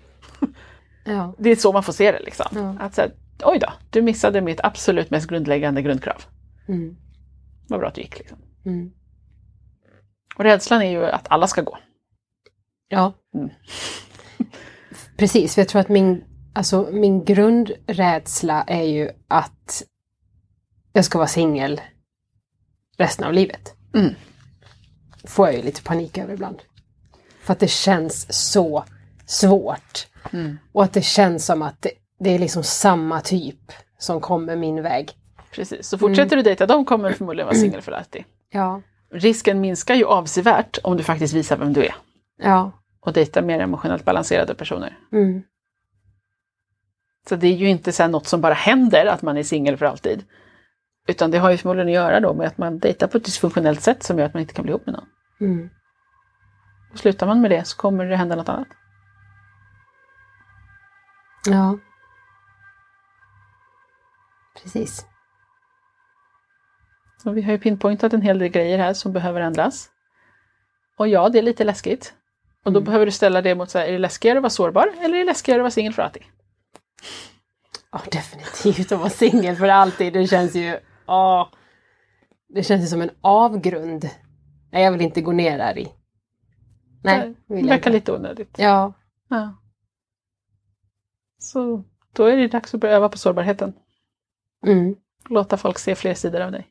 Ja. Det är så man får se det liksom. Ja. Att så här, oj då, du missade mitt absolut mest grundläggande grundkrav. Mm. Vad bra att det gick. Liksom. Mm. Och rädslan är ju att alla ska gå. Ja. Mm. *laughs* Precis, för jag tror att min, alltså, min grundrädsla är ju att jag ska vara singel resten av livet. Mm. Får jag ju lite panik över ibland. För att det känns så svårt. Mm. Och att det känns som att det, det är liksom samma typ som kommer min väg. Precis, så fortsätter Mm. du dejta dem kommer du förmodligen vara singel för alltid. Ja. Risken minskar ju avsevärt om du faktiskt visar vem du är. Ja. Och dejtar mer emotionellt balanserade personer. Mm. Så det är ju inte så något som bara händer att man är singel för alltid. Utan det har ju förmodligen att göra då med att man dejtar på ett dysfunktionellt sätt som gör att man inte kan bli ihop med någon. Mm. Och slutar man med det så kommer det hända något annat. Ja. Precis. Och vi har ju pinpointat en hel del grejer här som behöver ändras. Och ja, det är lite läskigt. Och då Mm. behöver du ställa det mot så här, är det läskigare att vara sårbar eller är det läskigare att vara singel för alltid? Ja, definitivt att vara singel för alltid. Det känns ju... Ja. Det känns ju som en avgrund. Nej, jag vill inte gå ner där i. Nej, det verkar lite onödigt. Ja. Ja. Så då är det dags att börja öva på sårbarheten. Mm. Låta folk se fler sidor av dig.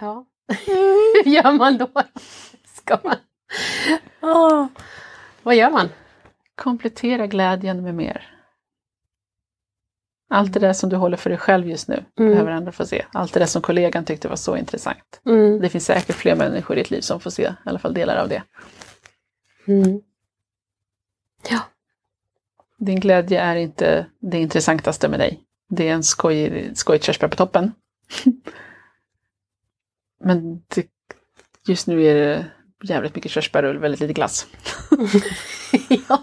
Ja. Hur *laughs* gör man då? Ska man... Åh. Vad gör man? Komplettera glädjen med mer. Allt det där som du håller för dig själv just nu Mm. behöver andra få se. Allt det där som kollegan tyckte var så intressant. Mm. Det finns säkert fler människor i ditt liv som får se i alla fall delar av det. Mm. Ja. Din glädje är inte det intressantaste med dig. Det är en skoj, skojigt körsbär på toppen. *laughs* Men det, just nu är det jävligt mycket körsbär och väldigt lite glass. *laughs* ja.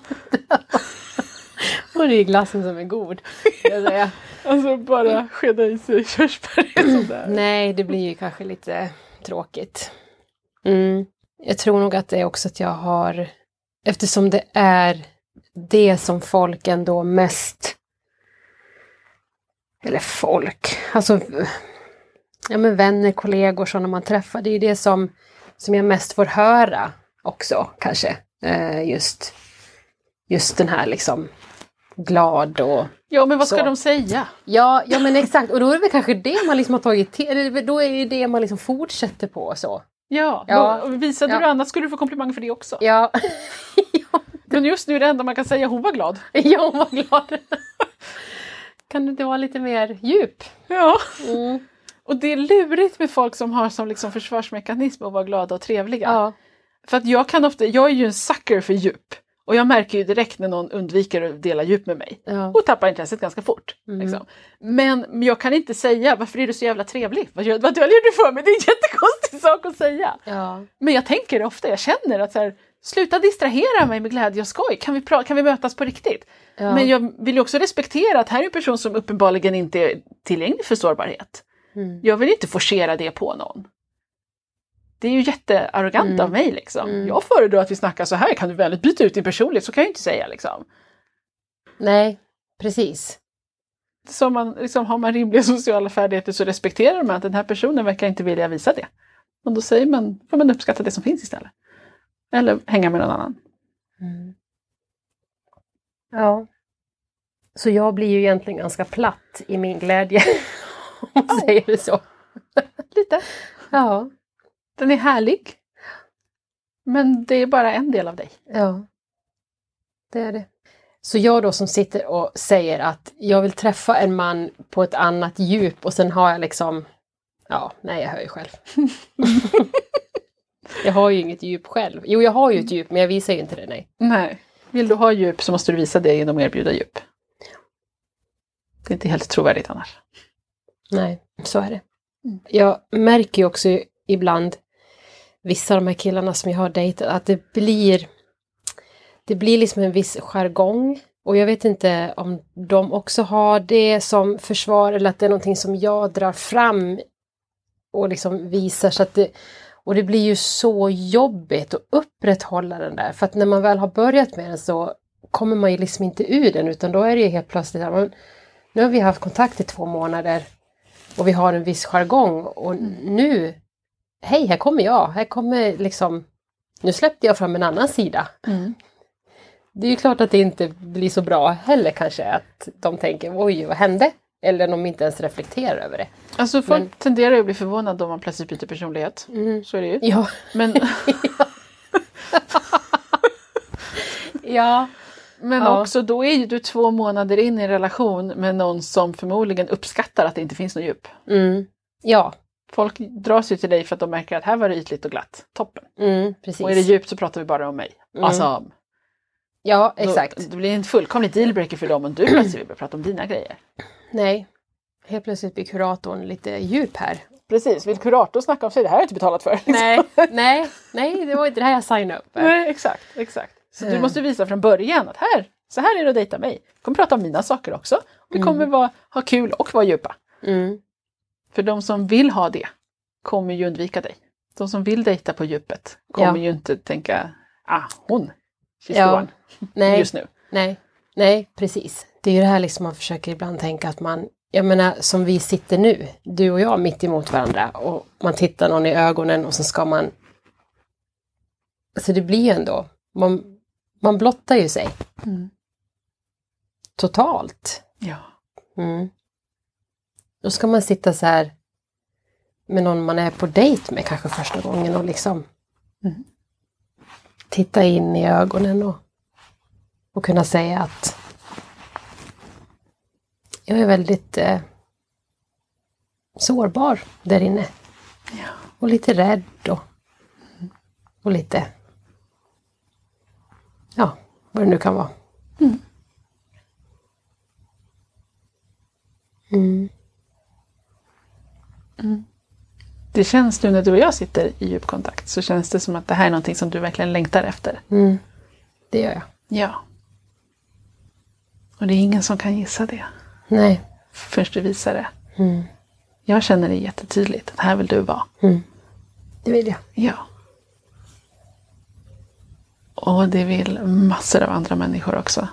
Och det är glassen som är god. *laughs* Alltså bara skeda i sig körsbär är sådär. Nej, det blir ju kanske lite tråkigt. Mm. Jag tror nog att det är också att jag har, eftersom det är det som folk ändå mest, eller folk, alltså ja men vänner, kollegor, sådana man träffar, det är ju det som, som jag mest får höra också kanske. Eh, just, just den här liksom glad och Ja men vad ska Så. de säga? Ja, ja men exakt. Och då är det väl kanske det man liksom har tagit till, då är det det man liksom fortsätter på så. Ja, Ja. Då, visade Ja. du annat skulle du få komplimang för det också. Ja, *laughs* Men just nu är det enda man kan säga, hon var glad. *laughs* jag var glad. kan du inte vara lite mer djup? Ja. Mm. Och det är lurigt med folk som har som liksom försvarsmekanism att vara glada och trevliga. Ja. För att jag kan ofta, jag är ju en sucker för djup. Och jag märker ju direkt när någon undviker att dela djup med mig. Ja. Och tappar intresset ganska fort. Mm. Liksom. Men jag kan inte säga, varför är du så jävla trevlig? Vad, gör, vad döljer du för mig? Det är en jättekonstig *laughs* sak att säga. Ja. Men jag tänker det ofta, jag känner att så här, sluta distrahera mig med glädje och skoj. Kan vi, kan vi mötas på riktigt? Ja. Men jag vill ju också respektera att här är en person som uppenbarligen inte är tillgänglig för sårbarhet. Mm. Jag vill inte forcera det på någon. Det är ju jättearrogant Mm. av mig liksom. Mm. Jag föredrar att vi snackar så här, kan du väldigt byta ut din personlighet? Så kan jag ju inte säga liksom. Nej, precis. Så man, liksom, har man rimliga sociala färdigheter så respekterar man att den här personen verkar inte vilja visa det. Och då säger man, får man uppskatta det som finns istället. Eller hänga med någon annan. Mm. Ja. Så jag blir ju egentligen ganska platt i min glädje. *laughs* Om man säger det så. Lite. Ja. Den är härlig. Men det är bara en del av dig. Ja. Det är det. Så jag då som sitter och säger att jag vill träffa en man på ett annat djup och sen har jag liksom Ja, nej jag hör ju själv. *laughs* jag har ju inget djup själv. Jo, jag har ju ett djup men jag visar ju inte det, nej. Nej. Vill du ha djup så måste du visa det genom att erbjuda djup. Det är inte helt trovärdigt annars. Nej, så är det. Mm. Jag märker ju också ibland vissa av de här killarna som jag har dejtat att det blir det blir liksom en viss jargong och jag vet inte om de också har det som försvar eller att det är någonting som jag drar fram och liksom visar så att det och det blir ju så jobbigt att upprätthålla den där för att när man väl har börjat med den så kommer man ju liksom inte ur den utan då är det ju helt plötsligt nu har vi haft kontakt i två månader och vi har en viss jargong och nu, hej här kommer jag, här kommer liksom, nu släppte jag fram en annan sida. Det är ju klart att det inte blir så bra heller kanske att de tänker oj vad hände? Eller de inte ens reflekterar över det. Alltså folk Men- tenderar att bli förvånade om man plötsligt byter personlighet. Så är det ju. Ja, Men, *laughs* ja, men Ja. också då är ju du två månader in i en relation med någon som förmodligen uppskattar att det inte finns något djup. mm. ja, Folk dras ju till dig för att de märker att här var det ytligt och glatt. Toppen. mm, precis. Och är det djupt så pratar vi bara om mig. Mm. Alltså, ja, då- exakt. Det blir en fullkomlig dealbreaker för dem om du plötsligt vill börja prata om dina grejer. Nej, helt plötsligt blir kuratorn lite djup här. Precis, vill kurator snacka om sig? Det här har jag inte betalat för. Nej, nej, nej, det var inte det här jag signade upp. för. Nej, exakt, exakt. Så du Mm. måste visa från början att här, så här är det att dejta mig. Jag kommer prata om mina saker också. Vi Mm. kommer vara, ha kul och vara djupa. Mm. För de som vill ha det kommer ju undvika dig. De som vill dejta på djupet kommer Ja. ju inte tänka, ah, hon, she's Ja. the one, *laughs* just nu. nej, nej, precis. Det är ju det här liksom man försöker ibland tänka att man, jag menar som vi sitter nu, du och jag mitt emot varandra och man tittar någon i ögonen och så ska man Alltså det blir ju ändå, man, man blottar ju sig Mm. totalt. Ja. Mm. Då ska man sitta så här med någon man är på dejt med kanske första gången och liksom Mm. titta in i ögonen och, och kunna säga att jag är väldigt eh, sårbar där inne. Ja. Och lite rädd och, och lite ja, vad det nu kan vara. Mm. Mm. Det känns nu när du och jag sitter i djup kontakt så känns det som att det här är någonting som du verkligen längtar efter. Mm. Det gör jag. Ja. Och det är ingen som kan gissa det Nej. förrän du visar det. Mm. Jag känner det jättetydligt, att här vill du vara. Mm. Det vill jag. Ja. Och det vill massor av andra människor också.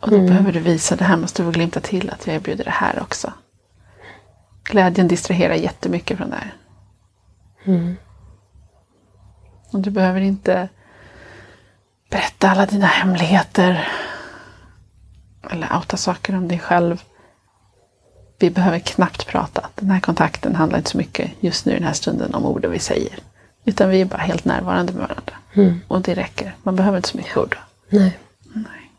Och då behöver du visa, det här måste du glimta till, att jag erbjuder det här också. Glädjen distraherar jättemycket från det här. Mm. Och du behöver inte berätta alla dina hemligheter. Eller outa saker om dig själv. Vi behöver knappt prata. Den här kontakten handlar inte så mycket just nu i den här stunden om orden vi säger. Utan vi är bara helt närvarande med varandra. Mm. Och det räcker. Man behöver inte så mycket ord. Nej, Nej.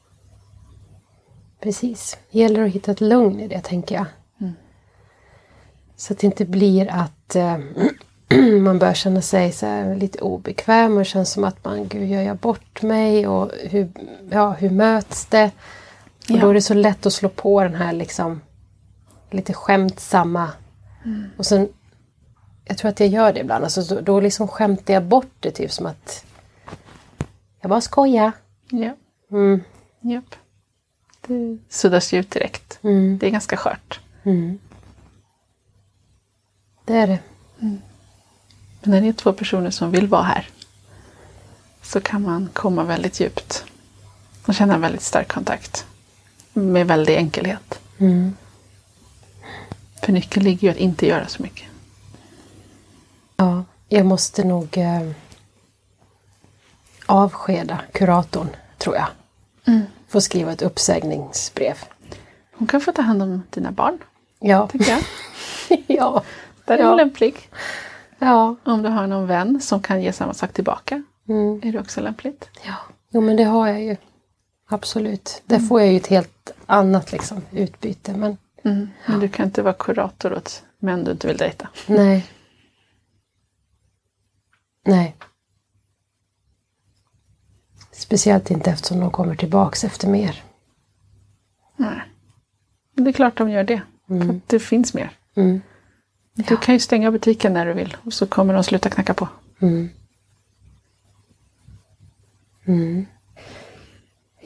precis. Det gäller att hitta ett lugn i det, tänker jag. Så att det inte blir att eh, *clears throat* man börjar känna sig så lite obekväm och känns som att man, gud, gör jag bort mig? Och hur, ja, hur möts det? Och Ja. då är det så lätt att slå på den här liksom lite skämtsamma. Och sen, jag tror att jag gör det ibland, alltså, då, då liksom skämtar jag bort det, typ som att jag bara skojar. Ja. Mm, Japp. Det suddas ut direkt. mm, Det är ganska skört. mm. Det är det. Men när det är två personer som vill vara här så kan man komma väldigt djupt och känna en väldigt stark kontakt med väldig enkelhet. Mm. För nyckeln ligger ju att inte göra så mycket. Ja, jag måste nog eh, avskeda kuratorn, tror jag. Få skriva ett uppsägningsbrev. Hon kan få ta hand om dina barn, Ja. tycker jag. *laughs* ja. Där är Ja. hon lämplig. Ja. Om du har någon vän som kan ge samma sak tillbaka Mm. är det också lämpligt. ja. Jo, men det har jag ju. Absolut. Där får jag ju ett helt annat liksom, utbyte. Men Men du kan inte vara kurator åt män du inte vill dejta. nej. Nej. Speciellt inte eftersom de kommer tillbaks efter mer. Nej. Men det är klart de gör det. För att det finns mer. Mm. Du kan ju stänga butiken när du vill och så kommer de sluta knacka på. Mm.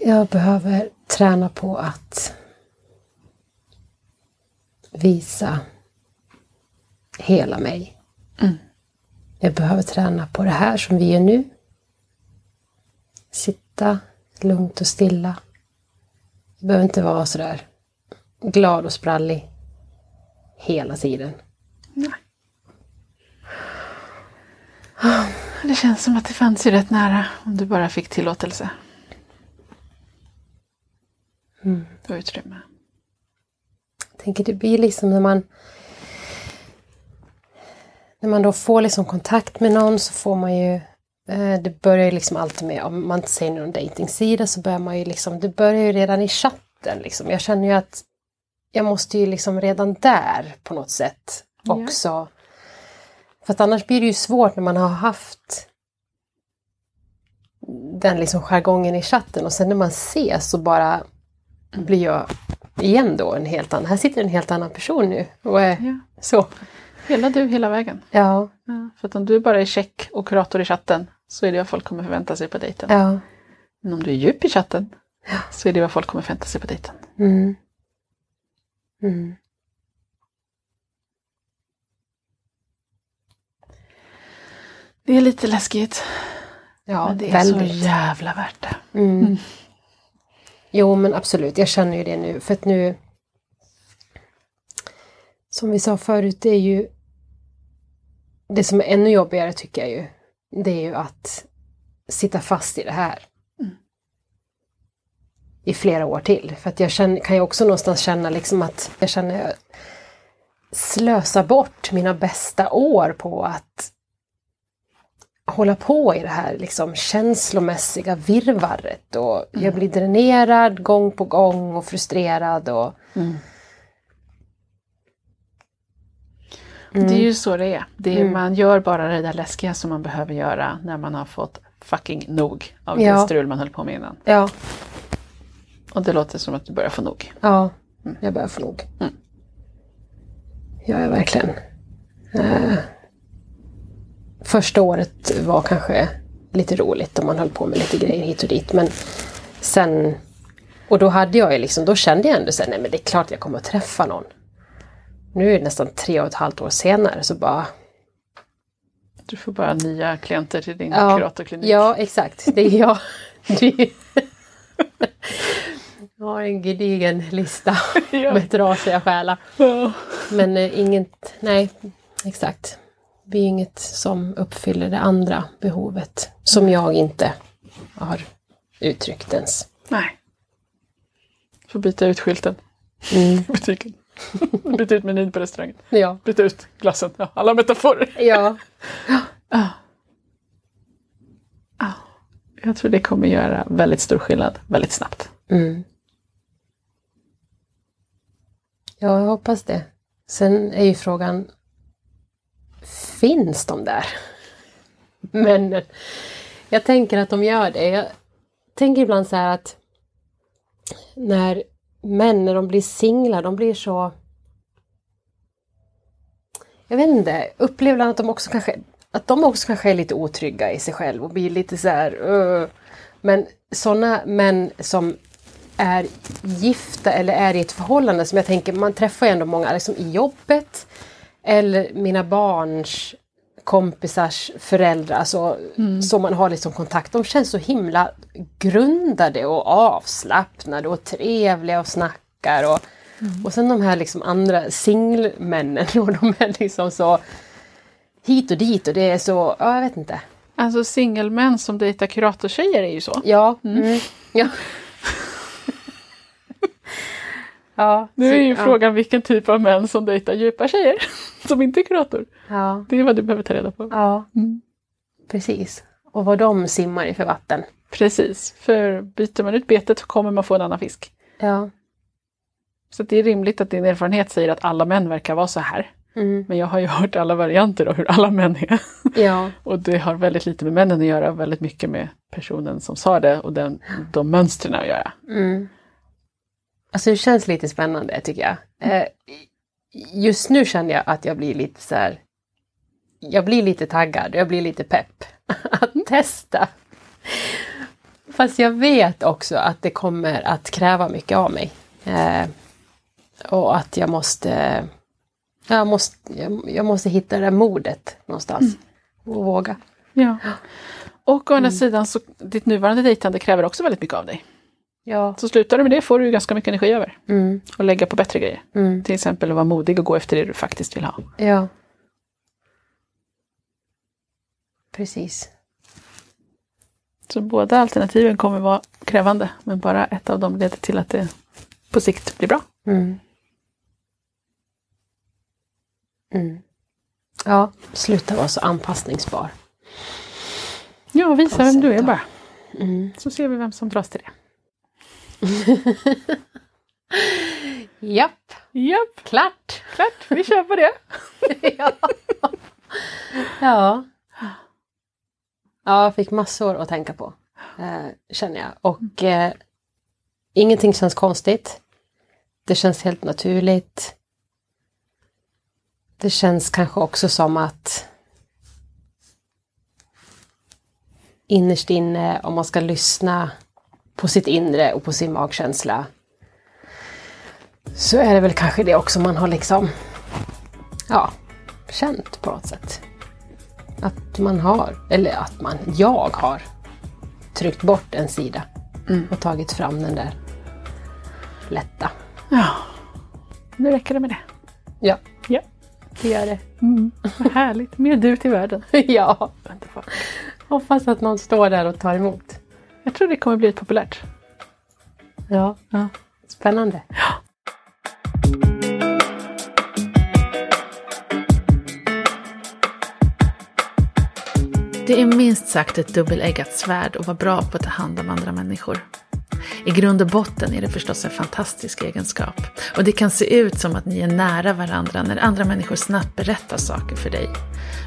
Jag behöver träna på att visa hela mig. Mm. Jag behöver träna på det här som vi är nu. Sitta lugnt och stilla. Jag behöver inte vara sådär glad och sprallig hela tiden. Nej. Det känns som att det fanns ju rätt nära om du bara fick tillåtelse. Mm. Och utrymme. Jag tänker det blir liksom när man när man då får liksom kontakt med någon så får man ju eh, det börjar ju liksom alltid med, om man inte säger någon dejtingsida så börjar man ju liksom, det börjar ju redan i chatten liksom. Jag känner ju att jag måste ju liksom redan där på något sätt Ja. också. För att annars blir det ju svårt när man har haft den liksom jargongen i chatten och sen när man ses så bara blir jag igen då en helt annan, här sitter en helt annan person nu och är Ja. så. Hela du hela vägen. Ja, Ja, för att om du bara är check och kurator i chatten så är det vad folk kommer förvänta sig på dejten. ja. Men om du är djup i chatten så är det vad folk kommer förvänta sig på dejten. Mm. Mm. Det är lite läskigt. Ja, men det är väldigt. så jävla värt det. Mm. Jo, men absolut. Jag känner ju det nu. För att nu... Som vi sa förut, det är ju... Det som är ännu jobbigare tycker jag ju. Det är ju att sitta fast i det här. Mm. I flera år till. För att jag känner, kan ju också någonstans känna liksom att jag känner jag slösar bort mina bästa år på att hålla på i det här liksom känslomässiga virrvarret och jag blir dränerad gång på gång och frustrerad och Mm. Det är ju så det är. det är. Mm. Man gör bara det där läskiga som man behöver göra när man har fått fucking nog av Ja. det strul man höll på med innan. ja, Och det låter som att du börjar få nog. ja, jag börjar få nog. Mm. Ja, verkligen. Eh, första året var kanske lite roligt och man höll på med lite grejer hit och dit men sen och då hade jag ju liksom, då kände jag ändå så här, nej men det är klart jag kommer att träffa någon. Nu är det nästan tre och ett halvt år senare så bara Du får bara nya klienter till din Ja, kuratorklinik. Ja, exakt. Det är jag. *laughs* Det är... Jag har en gedigen lista *laughs* Ja. med trasiga själar. Ja. Men eh, inget, nej, exakt. Det är inget som uppfyller det andra behovet som jag inte har uttryckt ens. Nej. Får byta ut skylten Mm. i *laughs* butiken. *laughs* byta ut menyn på restaurangen. Ja. Byta ut glassen. Ja, alla metaforer. Ja. Ja. Ja. Jag tror det kommer göra väldigt stor skillnad väldigt snabbt. Mm. Ja, jag hoppas det. Sen är ju frågan, finns de där? Men jag tänker att de gör det. Jag tänker ibland så här att när män, när de blir singlar, de blir så... Jag vet inte, upplever att de också kanske att de också kanske är lite otrygga i sig själva och blir lite så här... uh. Men sådana män som är gifta eller är i ett förhållande som jag tänker, man träffar ju ändå många liksom i jobbet eller mina barns kompisars föräldrar så, som man har liksom kontakt, de känns så himla grundade och avslappnade och trevliga och snackar. Och, och sen de här liksom andra singelmännen *laughs* och de är liksom så hit och dit och det är så, ja jag vet inte. Alltså singelmän som dejtar kuratortjejer är ju så. Ja. Mm. ja. *laughs* ja. Nu är ju ja. frågan vilken typ av män som dejtar djupa tjejer *laughs* som inte är kurator. Ja. Det är vad du behöver ta reda på. ja. Mm. Precis. Och vad de simmar i för vatten. Precis, för byter man ut betet så kommer man få en annan fisk. Ja. Så det är rimligt att din erfarenhet säger att alla män verkar vara så här. Mm. Men jag har ju hört alla varianter av hur alla män är. Ja. *laughs* Och det har väldigt lite med männen att göra, väldigt mycket med personen som sa det och den, de mönstren att göra. Mm. Alltså det känns lite spännande tycker jag. Eh, just nu känner jag att jag blir lite så här. Jag blir lite taggad, jag blir lite pepp *laughs* att testa. Fast jag vet också att det kommer att kräva mycket av mig. Eh, och att jag måste, jag måste, jag, måste hitta det där modet någonstans. Och våga. Ja. Och å andra sidan så ditt nuvarande dejtande kräver också väldigt mycket av dig. Ja. Så slutar du med det får du ganska mycket energi över. Mm, Och lägga på bättre grejer. mm, Till exempel att vara modig och gå efter det du faktiskt vill ha. ja. Precis. Så båda alternativen kommer vara krävande, men bara ett av dem leder till att det på sikt blir bra. Mm. Mm. Ja, sluta vara så anpassningsbar. Ja, visa vem du är bara. Mm. Så ser vi vem som dras till det. *laughs* Japp, Japp, klart! klart, vi kör på det. *laughs* ja. ja. Ja, jag fick massor att tänka på, eh, känner jag. Och eh, ingenting känns konstigt. Det känns helt naturligt. Det känns kanske också som att innerst inne, om man ska lyssna på sitt inre och på sin magkänsla, så är det väl kanske det också man har liksom, ja, känt på något sätt. Att man har, eller att man, jag har tryckt bort en sida och tagit fram den där lätta. Ja, nu räcker det med det. Ja, Ja, det gör det. mm. vad härligt. Mer du till världen. *laughs* ja, hoppas att någon står där och tar emot. Jag tror det kommer bli populärt. Ja, Ja. spännande. Det är minst sagt ett dubbeleggat svärd att vara bra på att ta hand om andra människor. I grund och botten är det förstås en fantastisk egenskap. Och det kan se ut som att ni är nära varandra när andra människor snabbt berättar saker för dig.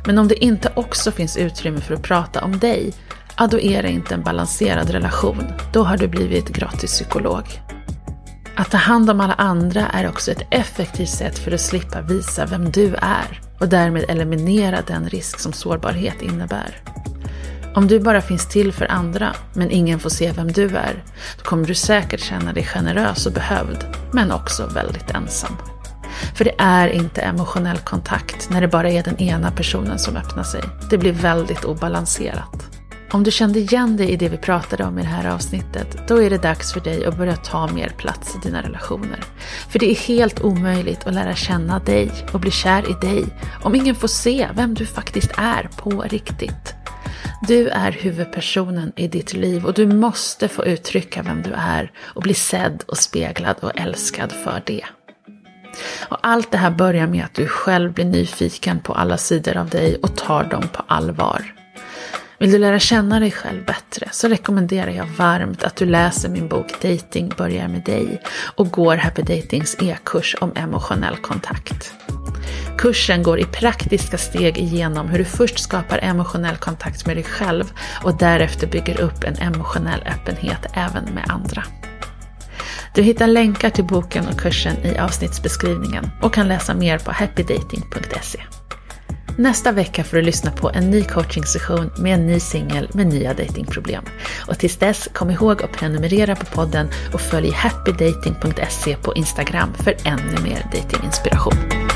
Men om det inte också finns utrymme för att prata om dig, ja då är det inte en balanserad relation. Då har du blivit gratis psykolog. Att ta hand om alla andra är också ett effektivt sätt för att slippa visa vem du är och därmed eliminera den risk som sårbarhet innebär. Om du bara finns till för andra, men ingen får se vem du är, då kommer du säkert känna dig generös och behövd, men också väldigt ensam. För det är inte emotionell kontakt när det bara är den ena personen som öppnar sig. Det blir väldigt obalanserat. Om du kände igen dig i det vi pratade om i det här avsnittet, då är det dags för dig att börja ta mer plats i dina relationer. För det är helt omöjligt att lära känna dig och bli kär i dig om ingen får se vem du faktiskt är på riktigt. Du är huvudpersonen i ditt liv och du måste få uttrycka vem du är och bli sedd och speglad och älskad för det. Och allt det här börjar med att du själv blir nyfiken på alla sidor av dig och tar dem på allvar. Vill du lära känna dig själv bättre så rekommenderar jag varmt att du läser min bok Dating börjar med dig och går Happy Datings e-kurs om emotionell kontakt. Kursen går i praktiska steg igenom hur du först skapar emotionell kontakt med dig själv och därefter bygger upp en emotionell öppenhet även med andra. Du hittar länkar till boken och kursen i avsnittsbeskrivningen och kan läsa mer på happydating.se. Nästa vecka får du lyssna på en ny coachingsession med en ny singel med nya datingproblem. Och tills dess, kom ihåg att prenumerera på podden och följ happydating.se på Instagram för ännu mer datinginspiration.